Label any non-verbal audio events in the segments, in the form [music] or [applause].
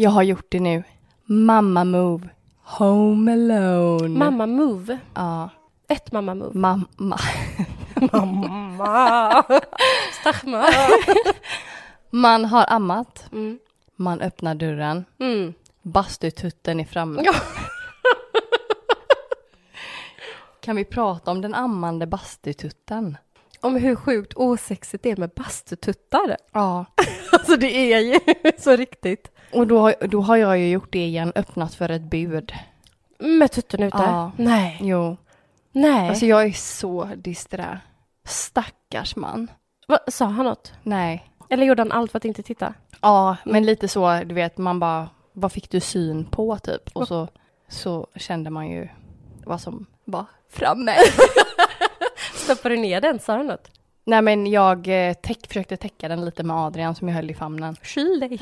Jag har gjort det nu. Mamma move. Home alone. Mamma move. Ja. Ett mamma move. Mamma. Mamma! Stachma! [laughs] Man har ammat. Mm. Man öppnar dörren. Mm. Bastututten är framme. Ja. [laughs] Kan vi prata om den ammande bastututten? Om hur sjukt osexigt det är med bastututtar. Ja. [laughs] Alltså det är ju så riktigt. Och då, har- då har jag ju gjort det igen, öppnat för ett bud. Med tutten ute? Ja. Nej. Jo. Nej. Alltså jag är så disträ. Stackars man. Va, sa han något? Nej. Eller gjorde han allt för att inte titta? Ja, men lite så, du vet, man bara, vad fick du syn på typ? Och så, så kände man ju vad som var framme. [laughs] Stoppade du ner den? Sa han något? Nej men jag eh, täck, försökte täcka den lite med Adrian som jag höll i famnen. Kyl dig.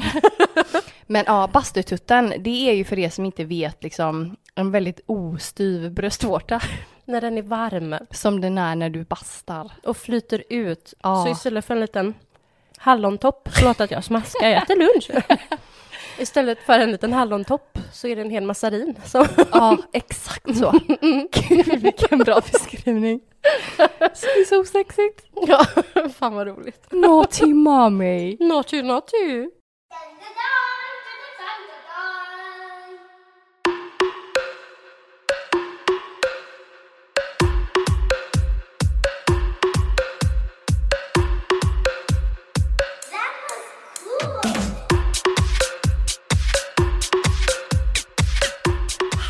[laughs] Men ja, bastututten, det är ju för er som inte vet liksom en väldigt ostyv bröstvårta. [laughs] När den är varm Som den är när du bastar. och flyter ut. Ja. Så istället för en liten hallontopp, förlåt att jag smaskar, jag äter lunch. [laughs] Istället för en liten hallontopp så är det en hel massarin. Så. Ja, [laughs] exakt så. Gud, vilken bra beskrivning. Så det är så osexigt. Ja, fan vad roligt. Naughty mommy. Naughty, naughty.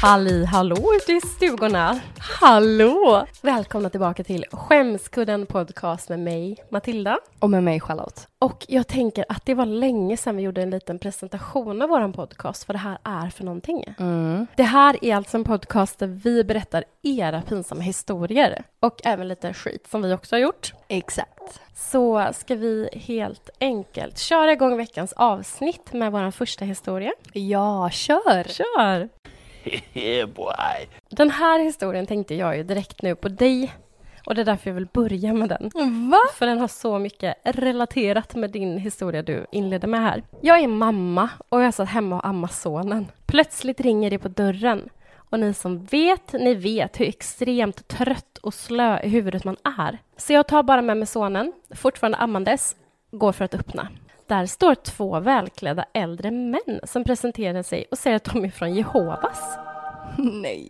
Halli hallå ute i stugorna. Hallå! Välkomna tillbaka till Skämskudden podcast med mig, Matilda. Och med mig Charlotte. Och jag tänker att det var länge sedan vi gjorde en liten presentation av vår podcast, vad det här är för någonting. Mm. Det här är alltså en podcast där vi berättar era pinsamma historier och även lite skit som vi också har gjort. Exakt. Så ska vi helt enkelt köra igång veckans avsnitt med vår första historia. Ja, kör! Kör! Yeah, [laughs] boy. Den här historien tänkte jag ju direkt nu på dig och det är därför jag vill börja med den. Va? För den har så mycket relaterat med din historia du inledde med här. Jag är mamma och jag satt hemma och ammade sonen. Plötsligt ringer det på dörren. Och ni som vet, ni vet hur extremt trött och slö i huvudet man är. Så jag tar bara med mig sonen, fortfarande ammandes, går för att öppna. Där står två välklädda äldre män som presenterar sig och säger att de är från Jehovas. [laughs] Nej.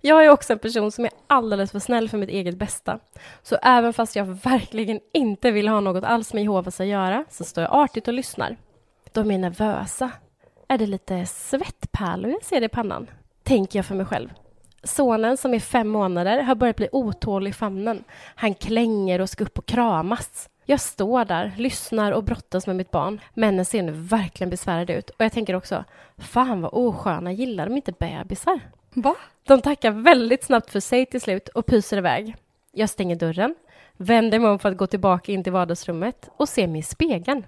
Jag är också en person som är alldeles för snäll för mitt eget bästa. Så även fast jag verkligen inte vill ha något alls med Jehovas att göra så står jag artigt och lyssnar. De är nervösa. Är det lite svettpärlor jag ser i pannan? Tänker jag för mig själv. Sonen som är fem månader har börjat bli otålig i famnen. Han klänger och ska upp och kramas. Jag står där, lyssnar och brottas med mitt barn. Männen ser nu verkligen besvärade ut. Och jag tänker också, fan vad osköna, gillar de inte bebisar? Va? De tackar väldigt snabbt för sig till slut och pyser iväg. Jag stänger dörren, vänder mig om för att gå tillbaka in till vardagsrummet och ser mig i spegeln.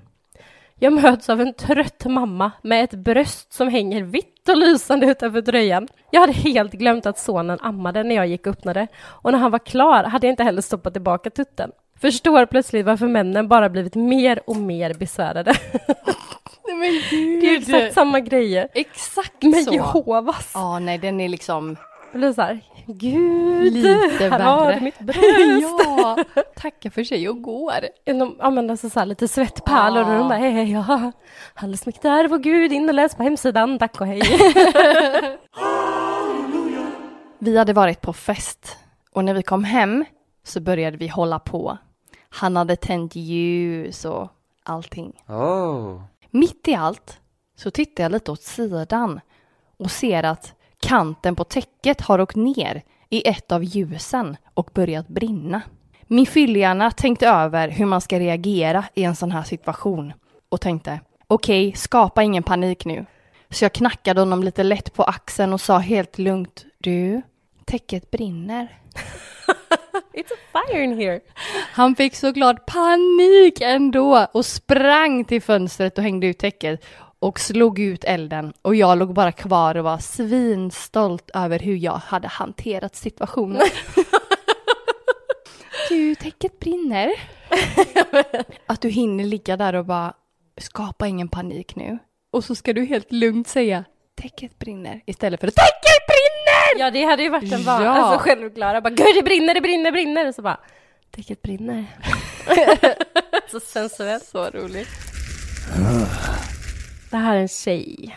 Jag möts av en trött mamma med ett bröst som hänger vitt och lysande utanför tröjan. Jag hade helt glömt att sonen ammade när jag gick och öppnade och när han var klar hade jag inte heller stoppat tillbaka tutten. Förstår plötsligt varför männen bara blivit mer och mer besvärade. [laughs] Nej men gud. Det är exakt samma grejer. Exakt Men så. Jehovas. Ja, nej den är liksom Det blir så här, Gud, lite här har du mitt [laughs] bröst. ja, tacka för sig och går. De använder sig så här lite svettpärlor och de bara hej, hej, ja. Alldeles mycket där var Gud, in och läs på hemsidan, tack och hej. [laughs] Vi hade varit på fest och när vi kom hem så började vi hålla på. Han hade tänt ljus och allting. Oh. Mitt i allt så tittar jag lite åt sidan och ser att kanten på täcket har åkt ner i ett av ljusen och börjat brinna. Min fyllhjärna tänkte över hur man ska reagera i en sån här situation och tänkte okej, skapa ingen panik nu. Så jag knackade honom lite lätt på axeln och sa helt lugnt du, täcket brinner. It's a fire in here. Han fick såklart panik ändå och sprang till fönstret och hängde ut täcket och slog ut elden och jag låg bara kvar och var svinstolt över hur jag hade hanterat situationen. [laughs] du, täcket brinner. [laughs] Att du hinner ligga där och bara skapa ingen panik nu. och så ska du helt lugnt säga täcket brinner istället för att täcket brinner! Ja, det hade ju varit en van, Ja. alltså självklara. Bara, gud det brinner, det brinner, brinner. Och så bara, täcket brinner. [laughs] så sensuellt. Så roligt. Det här är en tjej.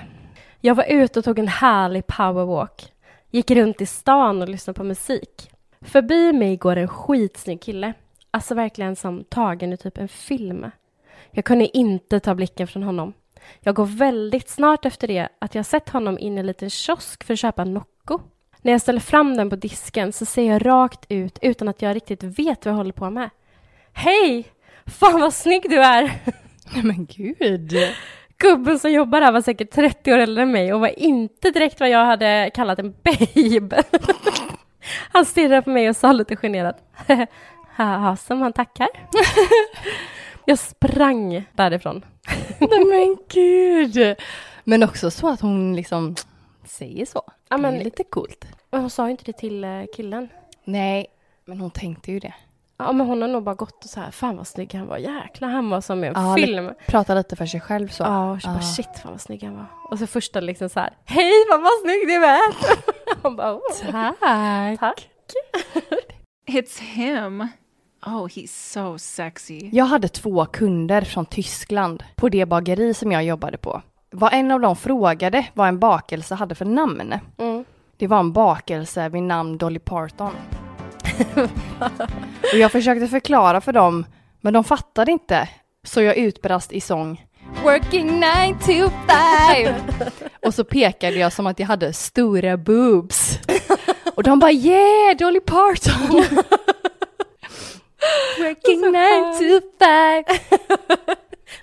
Jag var ute och tog en härlig powerwalk. Gick runt i stan och lyssnade på musik. Förbi mig går en skitsnygg kille. Alltså verkligen som tagen i typ en film. Jag kunde inte ta blicken från honom. Jag går väldigt snart efter det att jag sett honom in i en liten kiosk för att köpa Nocco. När jag ställer fram den på disken så ser jag rakt ut utan att jag riktigt vet vad jag håller på med. Hej! Fan vad snygg du är! [laughs] Nej men gud. Gubben som jobbar här var säkert 30 år äldre än mig och var inte direkt vad jag hade kallat en babe. [laughs] Han stirrade på mig och sa lite generat. [laughs] Haha, som han tackar. Jag sprang därifrån. Nej men gud. Men också så att hon liksom säger så. Ja, men- Det är lite coolt. Men hon sa ju inte det till eh, killen. Nej, men hon tänkte ju det. Ja, men hon har nog bara gått och så här, fan vad snygg han var. Jäklar, han var som i en Ja, film. Prata lite för sig själv så. Ja, och så bara Ja. shit fan vad snygg han var. Och så första liksom så här, hej vad vad snygg du är. [laughs] Hon bara, oh, Tack. tack. It's him. Oh, he's so sexy. Jag hade två kunder från Tyskland på det bageri som jag jobbade på. Vad en av dem frågade vad en bakelse hade för namn. Mm. Det var en bakelse vid namn Dolly Parton. och jag försökte förklara för dem, men de fattade inte. Så jag utbrast i sång Working nine to five. [laughs] och så pekade jag som att jag hade stora boobs. och de bara yeah, Dolly Parton. [laughs] Working [laughs] nine to five.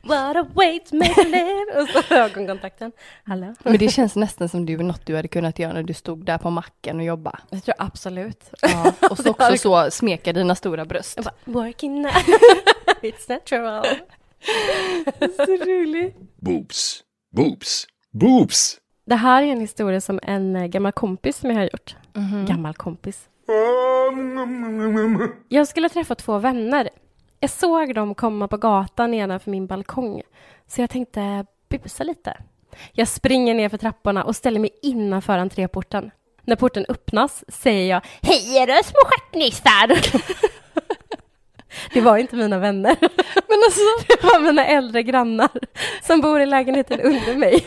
What a way to make a live. [laughs] Och så ögonkontakten. Hallå? Men det känns nästan som du något du hade kunnat göra när du stod där på macken och jobba. Jag tror absolut. Ja, och så [laughs] också så smeka dina stora bröst. Jag bara, working now. [laughs] It's natural. Så roligt. Boobs. Boobs. Boobs. Det här är en historia som en eh, gammal kompis som jag har gjort. Gammal kompis. Jag skulle träffa två vänner. Jag såg dem komma på gatan nedanför min balkong. Så jag tänkte busa lite. Jag springer ner för trapporna och ställer mig innanför entréporten. När porten öppnas säger jag Hej era små stjärtnissar! [laughs] Det var inte mina vänner. [laughs] Men alltså, det var mina äldre grannar som bor i lägenheten under mig.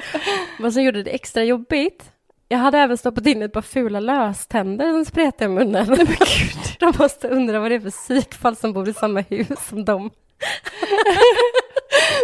[laughs] Vad som gjorde det extra jobbigt jag hade även stoppat in ett par fula löständer som spretade i munnen. Nej, men gud. [laughs] De måste undra vad det är för psykfall som bor i samma hus som dem. [laughs]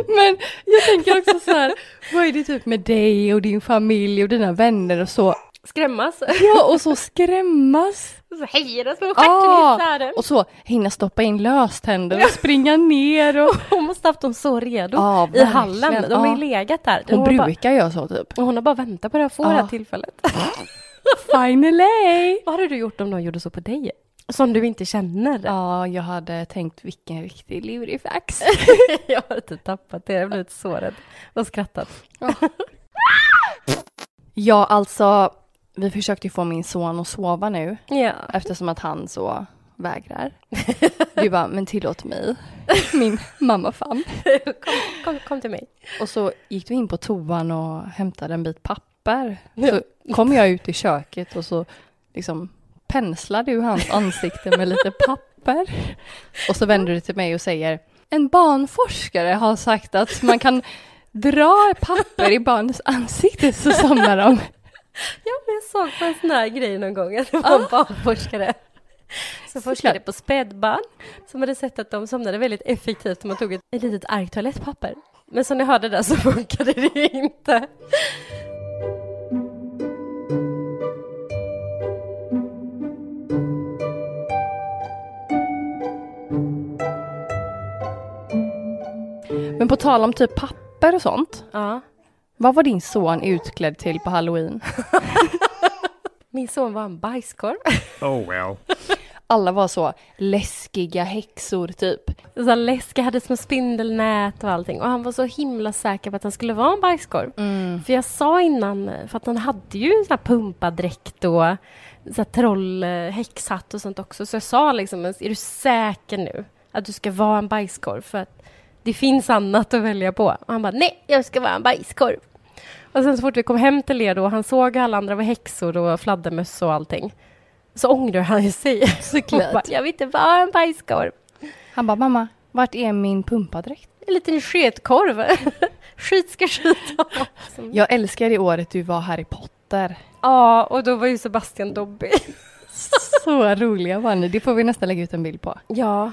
Men jag tänker också så här, vad är det typ med dig och din familj och dina vänner och så? Skrämmas. Ja, och så skrämmas. Och så hej då små stjärtnissar. och så hinna stoppa in löständer och springa ner och... [laughs] Hon måste haft dem så redo Ja, i hallen. De har ju legat där. Hon bara, brukar göra så typ. och hon har bara väntat på det att få Ja. det här tillfället. [laughs] Finally! vad hade du gjort om de gjorde så på dig? Som du inte känner? Ja, jag hade tänkt vilken riktig lurifax. [laughs] jag har inte tappat det. Jag har blivit så rädd och skrattat. Ja, alltså, vi försökte få min son att sova nu Ja. eftersom att han så vägrar. [laughs] Du bara, men tillåt mig, [laughs] min mamma fan. kom, kom, kom till mig. Och så gick vi in på toan och hämtade en bit papper. Så kom jag ut i köket och så liksom penslade du hans ansikte med lite papper. Och så vänder du till mig och säger En barnforskare har sagt att man kan dra papper i barnens ansikte så somnar de. Ja, men jag såg på en sån här grej någon gång att det var en barnforskare som forskade på spädbarn som hade sett att de somnade väldigt effektivt om man tog ett, ett litet ark toalettpapper. Men som ni hörde där så [laughs] funkade det inte. Men på tal om typ papper och sånt. Ja. Vad var din son utklädd till på halloween? [laughs] Min son var en bajskorv. Oh well. Alla var så läskiga häxor typ. Så läskiga, hade små spindelnät och allting. Och han var så himla säker på att han skulle vara en bajskorv. För jag sa innan, för att han hade ju så här pumpadräkt och så här troll, eh, häxhatt och sånt också. Så jag sa liksom, är du säker nu att du ska vara en bajskorv? För att Det finns annat att välja på. Och han bara, nej, jag ska vara en bajskorv. Och sen så fort vi kom hem till er då, han såg alla andra var häxor och fladdermöss och allting. Så ångrar han ju sig. [laughs] Såklart. Bara, jag vill inte vara en bajskorv. Han bara, mamma, vart är min pumpadräkt? En liten sketkorv. [laughs] Skit ska skita. [laughs] Jag älskar det året du var Harry Potter. Ja, och då var ju Sebastian Dobby. Så roliga var ni. Det får vi nästan lägga ut en bild på. Ja.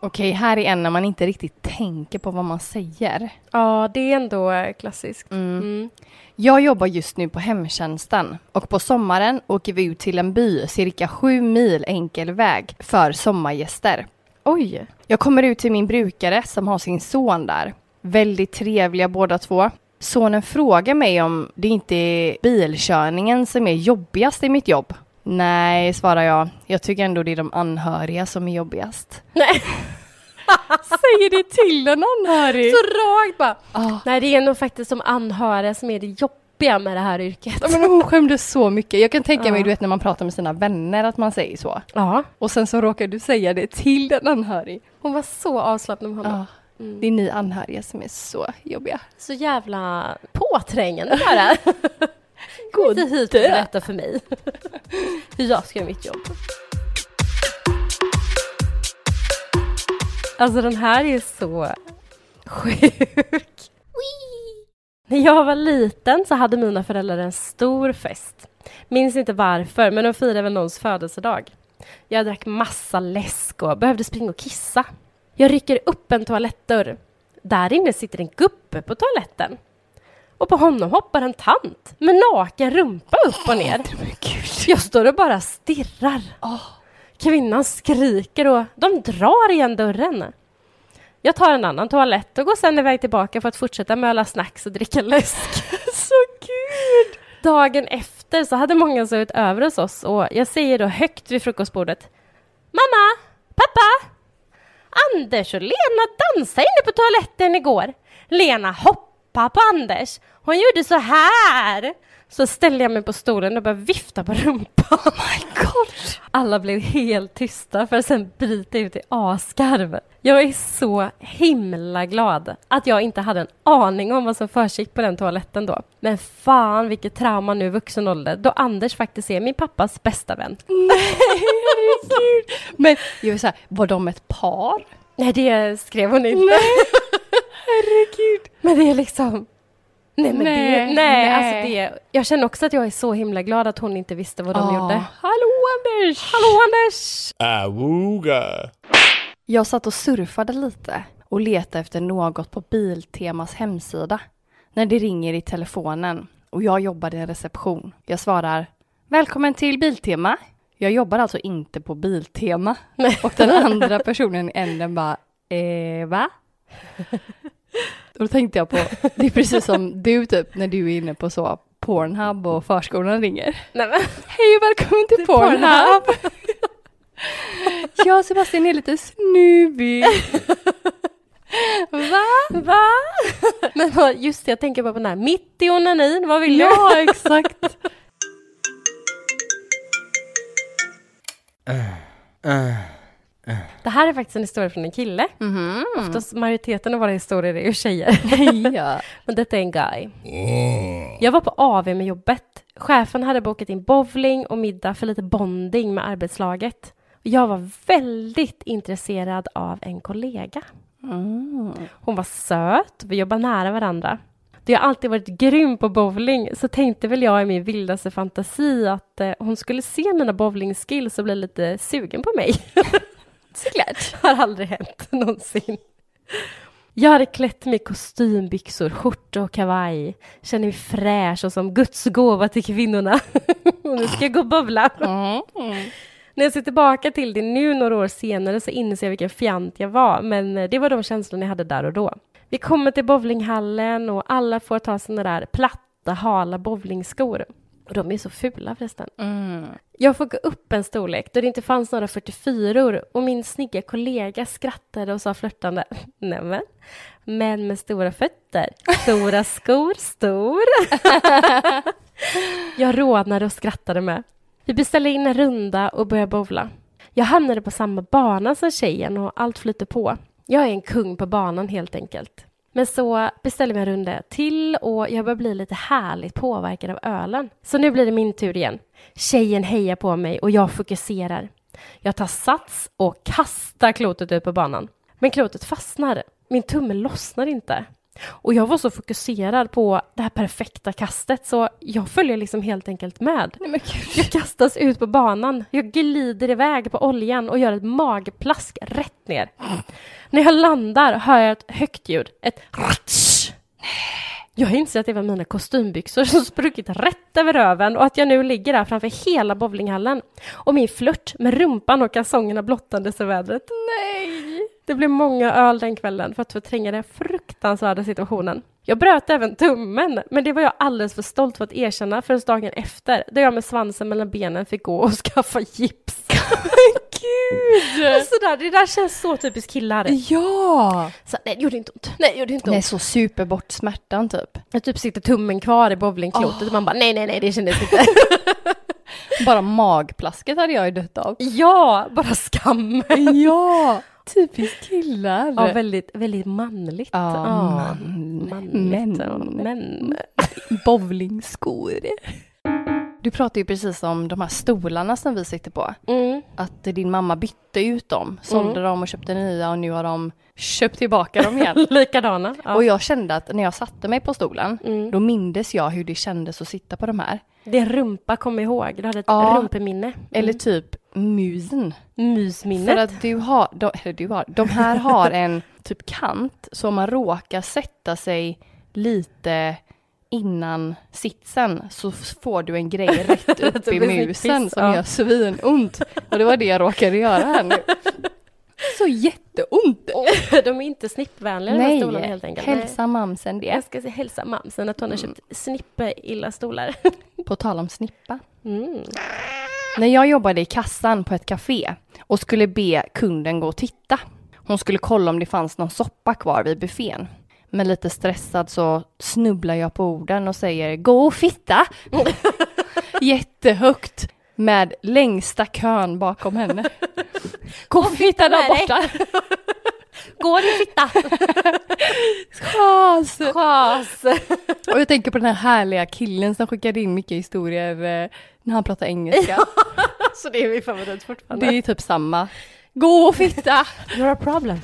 Okej, här är en när man inte riktigt tänker på vad man säger. Ja, det är ändå eh, klassiskt. Mm. Mm. Jag jobbar just nu på hemtjänsten och på sommaren åker vi ut till en by cirka sju mil enkel väg för sommargäster. Oj. Jag kommer ut till min brukare som har sin son där. Väldigt trevliga båda två. Sonen frågar mig om det inte är bilkörningen som är jobbigast i mitt jobb. Nej, svarar jag. Jag tycker ändå det är de anhöriga som är jobbigast. Nej, [laughs] Säger det till en anhörig? så rakt bara. Ah. Nej, det är nog faktiskt som anhöriga som är det jobbiga med det här yrket. Men hon skämdes så mycket. Jag kan tänka mig Ja. du vet när man pratar med sina vänner att man säger så. Ja, Och sen så råkar du säga det till en anhörig. hon var så avslappnad med honom. Mm. det är ni anhöriga som är så jobbiga. Så jävla påträngande bara. [laughs] Gå inte hit och berätta för mig [laughs] hur jag ska göra mitt jobb. Alltså den här är så sjuk. När jag var liten så hade mina föräldrar en stor fest. Minns inte varför, men de firade väl någons födelsedag. Jag drack massa läsk och behövde springa och kissa. Jag rycker upp en toalettdörr. Där inne sitter en gubbe på toaletten. Och på honom hoppar en tant med naken rumpa upp och ner. Jag står och bara stirrar. Kvinnan skriker och de drar igen dörren. Jag tar en annan toalett och går sen iväg tillbaka för att fortsätta möla snacks och dricka läsk. [laughs] så kul! Dagen efter så hade många sovit över hos oss och jag säger då högt vid frukostbordet. Mamma! Pappa! Anders och Lena dansade inne på toaletten igår. Lena hoppade på Anders. Hon gjorde så här. Så ställde jag mig på stolen och började vifta på rumpan. Oh my god! Alla blev helt tysta för att sen bryta ut i asgarv. Jag är så himla glad att jag inte hade en aning om vad som försiggick på den toaletten då. Men fan vilket trauma nu i vuxen ålder då Anders faktiskt är min pappas bästa vän. Herregud. Men jag vill säga, var de ett par? Nej, det skrev hon inte. Herregud. Men det är liksom... Nej, men Nej, det... Nej, nej. alltså det... Jag känner också att jag är så himla glad att hon inte visste vad de Ah. gjorde. Hallå Anders! Hallå Anders! Awooga. Jag satt och surfade lite och letade efter något på Biltemas hemsida. När det ringer i telefonen och jag jobbar i en reception. Jag svarar Välkommen till Biltema. Jag jobbar alltså inte på Biltema. Och den andra personen i änden bara eh, va? Och då tänkte jag på, det är precis som du typ när du är inne på så Pornhub och förskolan ringer. Nej, men, Hej och välkommen till Pornhub! [laughs] Jag och Sebastian är lite snubbig. [laughs] Va? va? Men just det, jag tänker bara på den här. Mitt i onanin, vad vill du? Ja, exakt. [laughs] Det här är faktiskt en historia från en kille. Mhm. Oftast majoriteten av våra historier är ju tjejer. ja. [laughs] Men detta är en guy. Jag var på AV med jobbet. Chefen hade bokat in bowling och middag för lite bonding med arbetslaget. Jag var väldigt intresserad av en kollega. Mm. Hon var söt, vi jobbar nära varandra. Det har alltid varit grym på bowling, så tänkte väl jag i min vildaste fantasi att eh, hon skulle se mina bowlingskills och bli lite sugen på mig. [laughs] Såklart. [laughs] har aldrig hänt någonsin. Jag hade klätt mig i kostymbyxor, skjorta och kavaj. Känner mig fräsch och som Guds gåva till kvinnorna. [laughs] och nu ska jag gå och bowla. Mm. När jag ser tillbaka till det nu några år senare så inser jag vilken fjant jag var, men eh, det var de känslorna jag hade där och då. Vi kommer till bowlinghallen och alla får ta sina där platta, hala bowlingskor. Och de är så fula förresten. Mm. Jag får gå upp en storlek då det inte fanns några 44 och min snygga kollega skrattade och sa flörtande [laughs] Nämen, men med stora fötter, stora [laughs] skor, stor. jag rodnade och skrattade med. Vi beställde in en runda och började bowla. Jag hamnade på samma bana som tjejen och allt flyter på. Jag är en kung på banan helt enkelt. Men så beställer vi en runda till och jag börjar bli lite härligt påverkad av ölen. Så nu blir det min tur igen. Tjejen hejar på mig och jag fokuserar. Jag tar sats och kastar klotet ut på banan. Men klotet fastnar. Min tumme lossnar inte. Och jag var så fokuserad på det här perfekta kastet så jag följer liksom helt enkelt med. Nej. Jag kastas ut på banan. Jag glider iväg på oljan och gör ett magplask rätt ner. När jag landar hör jag ett högt ljud. Ett ratsch. Jag inser att det var mina kostymbyxor som spruckit rätt över röven och att jag nu ligger där framför hela bowlinghallen. Och min flört med rumpan och kalsongerna blottandes i vädret. Nej! Det blev många öl den kvällen för att förtränga den fruktansvärda situationen. Jag bröt även tummen, men det var jag alldeles för stolt för att erkänna förrän dagen efter, då jag med svansen mellan benen fick gå och [laughs] skaffa gips. [laughs] Gud! Sådär, det där känns så typiskt killar. Ja! Så, nej, det gjorde inte ont. Nej, det gjorde inte ont. Nej, så super bort smärtan typ. Jag typ sitter tummen kvar i bowlingklotet och man bara nej, nej, nej, det kändes inte. [laughs] Bara magplasket hade jag ju dött av. ja, bara skam. Ja! Typiskt killar. Ja, väldigt, väldigt manligt. Ja, man, manligt. män. ja, män. Bowlingskor. Du pratade ju precis om de här stolarna som vi sitter på. Mm. Att din mamma bytte ut dem, sålde dem och köpte nya och nu har de köpt tillbaka dem igen. [laughs] Likadana. Ja. Och jag kände att när jag satte mig på stolen, Mm. då mindes jag hur det kändes att sitta på de här. Det rumpa kom ihåg. Du hade ett Ja. rumpeminne. Eller typ musen. Mysminnet. För att du har, de, eller du har, de här har en [laughs] typ kant, så man råkar sätta sig lite innan sitsen så får du en grej [laughs] rätt upp i musen som ja. gör svinont. Och det var det jag råkade göra här nu. [laughs] Så jätteont! De är inte snippvänliga de här stolarna helt enkelt. Nej. hälsa mamsen det. Jag ska säga hälsa mamsen att hon har Mm. köpt snippe-illa stolar. På tal om snippa. Mm. När jag jobbade i kassan på ett café och skulle be kunden gå och titta. Hon skulle kolla om det fanns någon soppa kvar vid buffén. Men lite stressad så snubblar jag på orden och säger gå och fitta. [laughs] Jättehögt med längsta kön bakom henne. Gå och fitta där borta. [laughs] Går din fitta! Schas. Chas! Och jag tänker på den här härliga killen som skickade in mycket historier eh, när han pratar engelska. [laughs] Så det är min favorit fortfarande. Det är typ samma. Gå och fitta. You're a problem.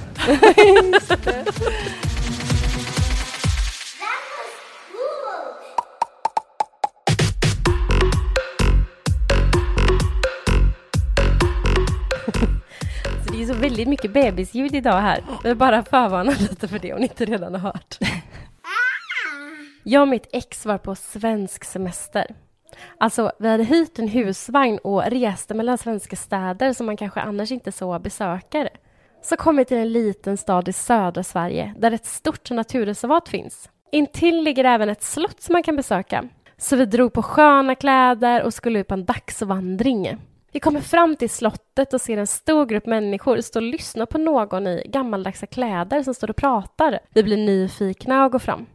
Så det är så väldigt mycket bebisljud idag här. Jag vill bara förvarna lite för det om ni inte redan har hört. Jag och mitt ex var på svensk semester. Alltså, vi hade hyrt en husvagn och reste mellan svenska städer som man kanske annars inte så besöker. Så kom vi till en liten stad i södra Sverige där ett stort naturreservat finns. Intill ligger även ett slott som man kan besöka. Så vi drog på sköna kläder och skulle ut på en dagsvandring. Vi kommer fram till slottet och ser en stor grupp människor stå och lyssna på någon i gammaldags kläder som står och pratar. Vi blir nyfikna och går fram.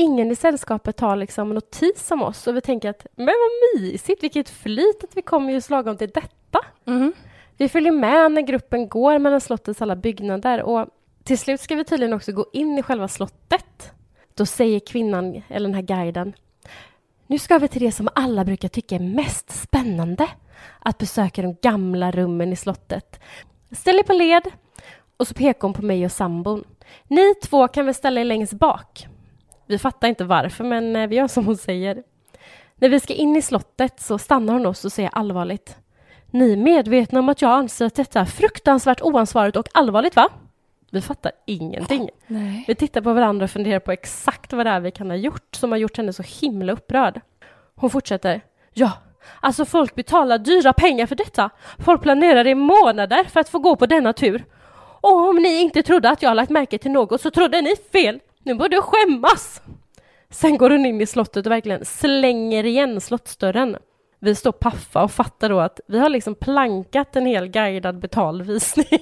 Ingen i sällskapet tar liksom notis om oss och vi tänker att men vad mysigt, vilket flyt att vi kommer just lagom till detta. Mm. Vi följer med när gruppen går mellan slottets alla byggnader och till slut ska vi tydligen också gå in i själva slottet. Då säger kvinnan, eller den här guiden, nu ska vi till det som alla brukar tycka är mest spännande, att besöka de gamla rummen i slottet. Ställ er på led och så pekar hon på mig och sambon. Ni två kan väl ställa er längst bak. Vi fattar inte varför, men eh, vi gör som hon säger. När vi ska in i slottet så stannar hon oss och säger allvarligt. Ni är medvetna om att jag anser att detta är fruktansvärt oansvarigt och allvarligt, va? Vi fattar ingenting. [laughs] Nej. Vi tittar på varandra och funderar på exakt vad det är vi kan ha gjort som har gjort henne så himla upprörd. Hon fortsätter. Ja, alltså folk betalar dyra pengar för detta. Folk planerar i månader för att få gå på denna tur. Och om ni inte trodde att jag lagt märke till något så trodde ni fel. Nu borde du skämmas. Sen går hon in i slottet och verkligen slänger igen slottsdörren. Vi står paffa och fattar då att vi har liksom plankat en hel guidad betalvisning.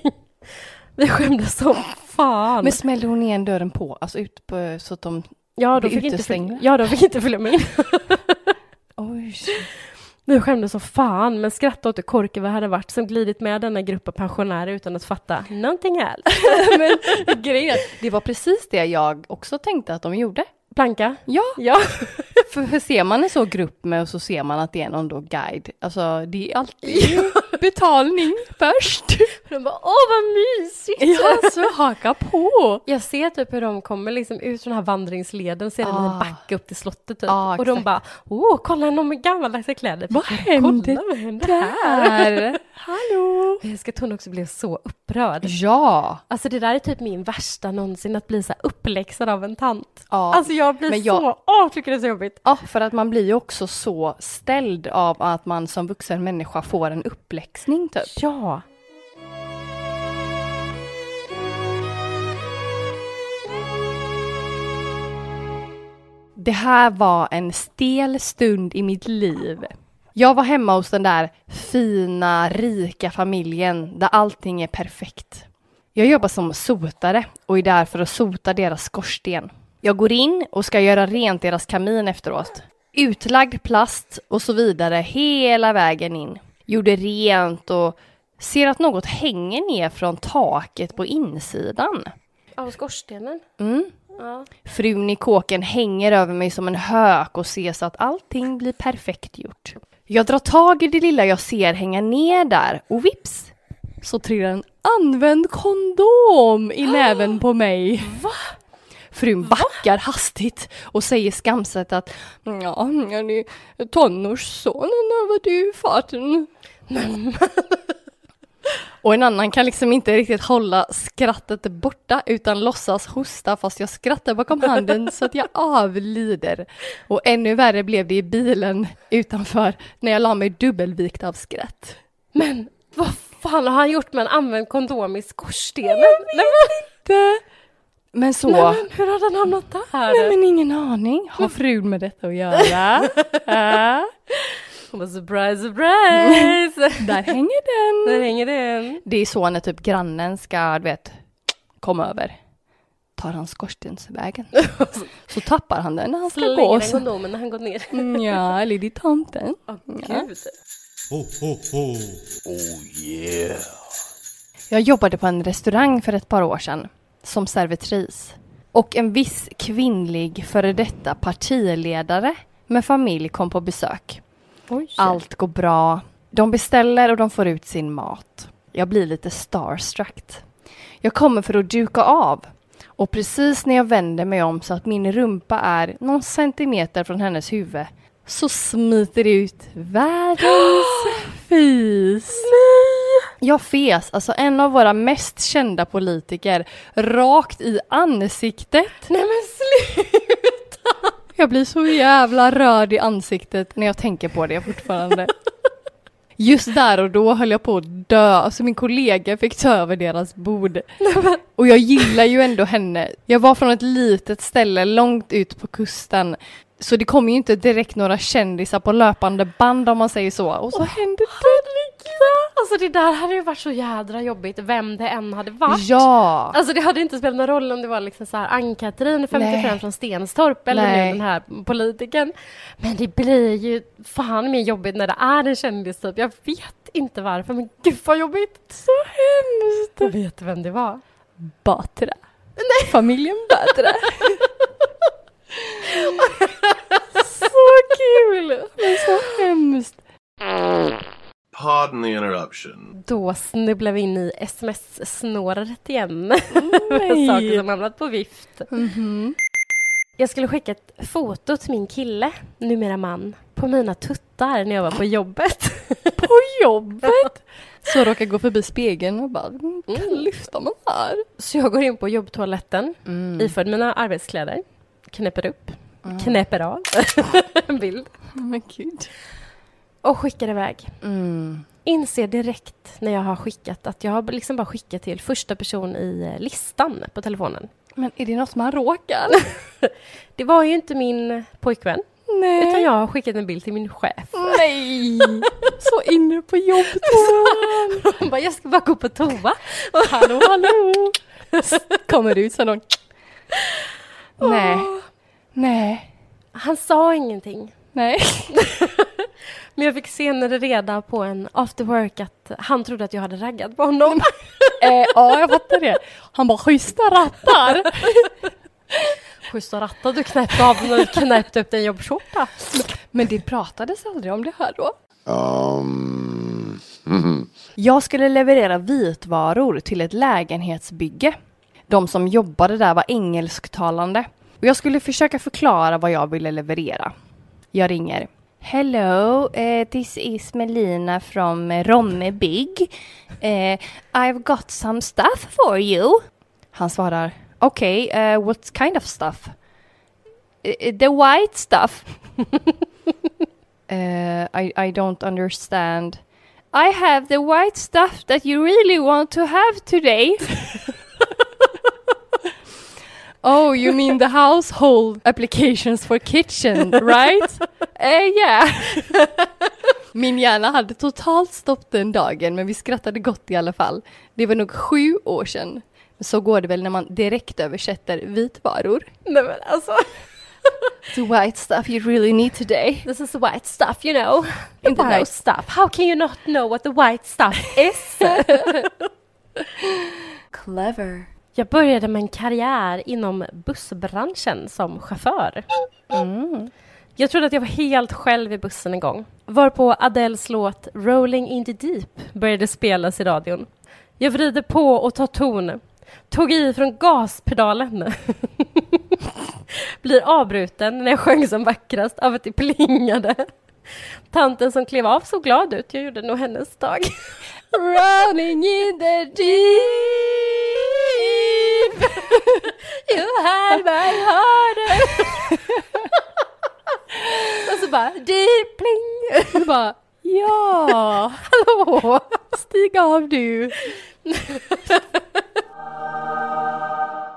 [laughs] Vi skämdes som fan. Men smällde hon igen dörren på, alltså ut på, så att de... Ja, de blir fick, inte utestängda? följa, ja, de fick inte följa med in. [laughs] Oj. Vi skämdes som fan, men skrattade åt hur korkade vi hade varit som glidit med denna grupp av pensionärer utan att fatta någonting alls. [laughs] Men grejen det var precis det jag också tänkte att de gjorde. Planka? Ja, Ja. [laughs] för, ser man en så grupp med och så ser man att det är någon då guide, alltså det är alltid [laughs] betalning först. [laughs] De bara, åh vad mysigt! Ja, så haka på. Jag ser typ hur de kommer liksom ut från den här vandringsleden, ser en Ah. liten backe upp till slottet typ. Ah, och de bara, åh, kolla någon med gammaldags kläder. Vad Kolla, händer vad händer här? Där. Hallå. Jag älskar att hon också blev så upprörd. Ja. Alltså det där är typ min värsta någonsin, att bli så här uppläxad av en tant. ja. Alltså jag blir Men jag- så, åh, tycker det är så jobbigt. Ja, för att man blir ju också så ställd av att man som vuxen människa får en uppläxning typ. Ja. Det här var en stel stund i mitt liv. Jag var hemma hos den där fina, rika familjen där allting är perfekt. Jag jobbar som sotare och är där för att sota deras skorsten. Jag går in och ska göra rent deras kamin efteråt. Utlagd plast och så vidare hela vägen in. Gjorde rent och ser att något hänger ner från taket på insidan. Av skorstenen? Mm. Ja. Frun i kåken hänger över mig som en hök och ser så att allting blir perfekt gjort. Jag drar tag i det lilla jag ser hänga ner där och vips så trillar en använd kondom i [gasps] näven på mig. Va? Frun backar hastigt och säger skamset att ja, jag är tonårssonen över du faten. [laughs] Och en annan kan liksom inte riktigt hålla skrattet borta utan låtsas hosta fast jag skrattar bakom handen så att jag avlider. Och ännu värre blev det i bilen utanför när jag la mig dubbelvikt av skratt. Men vad fan har han gjort med en använd kondom i skorstenen? Nej, Det... Men så... men, nej, men hur har den hamnat där? Nej men ingen aning. Har frun med detta att göra? Ja, [laughs] Hon bara surprise, surprise! [laughs] där hänger Där den. hänger den. Det är så när typ grannen ska, du vet, komma över. Tar han skorstensvägen. [laughs] Så tappar han den när han ska Slänger gå. den Så. kondomen när han gått ner. Mm, Ja, eller det är tomten. Åh Ja. gud. Ho, ho, ho. Oh, yeah. Jag jobbade på en restaurang för ett par år sedan som servitris. Och en viss kvinnlig före detta partiledare med familj kom på besök. Oj. Allt går bra. De beställer och de får ut sin mat. Jag blir lite starstruck. Jag kommer för att duka av. Och precis när jag vänder mig om så att min rumpa är någon centimeter från hennes huvud så smiter det ut världens [gasps] fis. Jag fes, alltså en av våra mest kända politiker, rakt i ansiktet. Nej men sluta! Jag blir så jävla röd i ansiktet när jag tänker på det fortfarande. Just där och då höll jag på att dö, alltså min kollega fick ta över deras bord. Och jag gillar ju ändå henne. Jag var från ett litet ställe långt ut på kusten. Så det kom ju inte direkt några kändisar på löpande band om man säger så. Och så hände det. Alltså det där hade ju varit så jädra jobbigt, vem det än hade varit. Ja! Alltså det hade inte spelat någon roll om det var liksom så här Ann-Katrin, 55 Nej. från Stenstorp eller Nej. nu den här politikern. Men det blir ju fan mer jobbigt när det är en kändis typ. Jag vet inte varför, men gud vad jobbigt! Så hemskt! Jag vet vem det var. Batra. Nej. Familjen Batra. [laughs] så kul! Men så hemskt. Pardon the interruption. Då snubblar vi in i sms-snåret igen. [laughs] Nej. Saker som hamnat på vift. Mhm. Jag skulle skicka ett foto till min kille, numera man, på mina tuttar när jag var på jobbet. [laughs] På jobbet! Så råkar gå förbi spegeln och bara, "Mm, kan lyfta man här? Så jag går in på jobbtoaletten, Mm. iförd mina arbetskläder, knäpper upp, knäpper av [laughs] en bild Men gud. och skickar iväg. Mm. Inser direkt när jag har skickat att jag har liksom bara skickat till första person i eh, listan på telefonen. Men är det något man råkar? [laughs] Det var ju inte min pojkvän, Nej. utan jag har skickat en bild till min chef. Nej! [laughs] Så inne på jobbtoan. Bara, jag ska bara gå på toa. hallå, hallå! Kommer ut så någon... Nej. Nej. Han sa ingenting. Nej. [laughs] Men jag fick senare reda på en after work att han trodde att jag hade raggat på honom. Eh, ja, jag fattar det. Han bara schyssta rattar. [laughs] Schyssta rattar du knäppte av när du knäppte upp din jobbskjorta. Men det pratades aldrig om det här då. Um. mhm. [laughs] Jag skulle leverera vitvaror till ett lägenhetsbygge. De som jobbade där var engelsktalande. Och jag skulle försöka förklara vad jag ville leverera. Jag ringer. Hello, uh, this is Melina from Romme Big. Eh, I've got some stuff for you. Han svarar. Okay, uh, eh, what kind of stuff? The white stuff. [laughs] I, I don't understand. I have the white stuff that you really want to have today. [laughs] oh, you mean the household applications for kitchen, right? uh, yeah. [laughs] Min hjärna hade totalt stopp den dagen, men vi skrattade gott i alla fall. Det var nog sju år sedan. Så går det väl när man direkt översätter vitvaror. Nej men alltså. [laughs] The white stuff you really need today. This is the white stuff you know. [laughs] The white nice. stuff. How can you not know what the white stuff is? Clever. Jag började med en karriär inom bussbranschen som chaufför. Mm. Jag trodde att jag var helt själv i bussen en gång. Varpå Adeles låt Rolling in the deep började spelas i radion. Jag vrider på och tar ton. Tog i från gaspedalen. [laughs] Blir avbruten när jag sjöng som vackrast av att det plingade. Tanten som klev av såg glad ut. Jag gjorde nog hennes dag. [laughs] Running in the deep. You had my heart. och så bara deep pling. Du bara, ja, [laughs] Hallå! stig av du.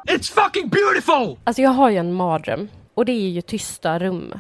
It's fucking beautiful! Alltså jag har ju en mardröm och det är ju tysta rum.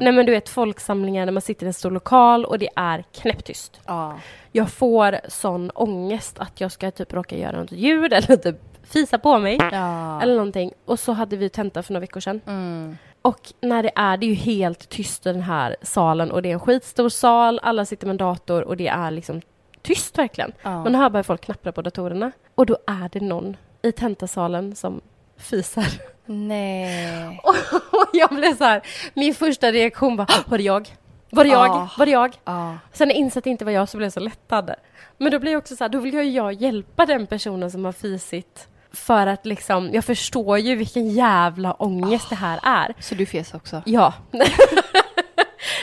Nej men du vet folksamlingar när man sitter i en stor lokal och det är knäpptyst. Ja. Jag får sån ångest att jag ska typ råka göra något ljud eller typ fisa på mig. ja. Eller någonting. Och så hade vi tenta för några veckor sedan. Mm. Och när det är, det är ju helt tyst i den här salen och det är en skitstor sal, alla sitter med en dator och det är liksom tyst verkligen. Ja. Man hör bara folk knappra på datorerna. Och då är det någon i tentasalen som fisar. Nej. [laughs] Och jag blev så här, min första reaktion var, var det jag? Var det jag? Ah. Var det jag? Ja. Sen när jag insåg att det inte var jag så blev jag så lättad. Men då blir jag också så här, då vill jag ju jag hjälpa den personen som har fisit. För att liksom, jag förstår ju vilken jävla ångest det här är. Så du fes också? Ja. [laughs]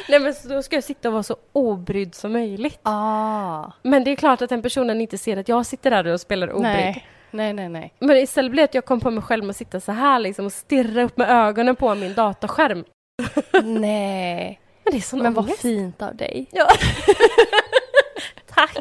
Nej men så då ska jag sitta och vara så obrydd som möjligt. Ah. Men det är klart att den personen inte ser att jag sitter där och spelar obrydd. Nej. Nej, nej, nej. Men istället blev det att jag kom på mig själv med att sitta så här liksom och stirra upp med ögonen på min dataskärm. [laughs] nej. Men det är sån Men vad fint av dig. Ja. [laughs] Tack.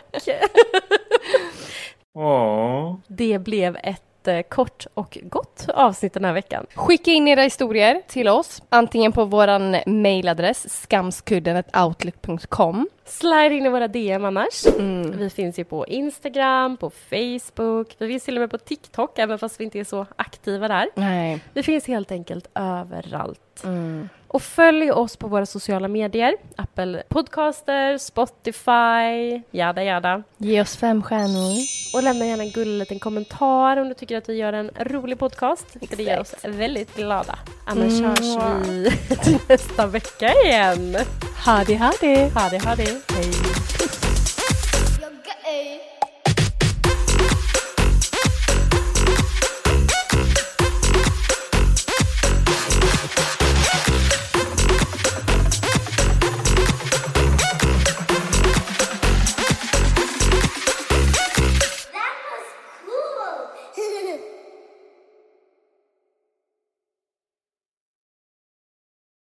Aww. Det blev ett eh, kort och gott avsnitt den här veckan. Skicka in era historier till oss, antingen på våran mailadress skamskudden.outlook.com. Slide in i våra DM annars. Mm. Vi finns ju på Instagram, på Facebook, vi finns till och med på TikTok, även fast vi inte är så aktiva där. Nej. Vi finns helt enkelt överallt. Mm. Och följ oss på våra sociala medier. Apple Podcaster, Spotify, jada jada. Ge oss fem stjärnor. Och lämna gärna en gullig liten kommentar om du tycker att vi gör en rolig podcast. För det gör oss väldigt glada. Annars Mm. hörs vi [laughs] nästa vecka igen. Ha det, ha det. Ha det, ha det. Hej.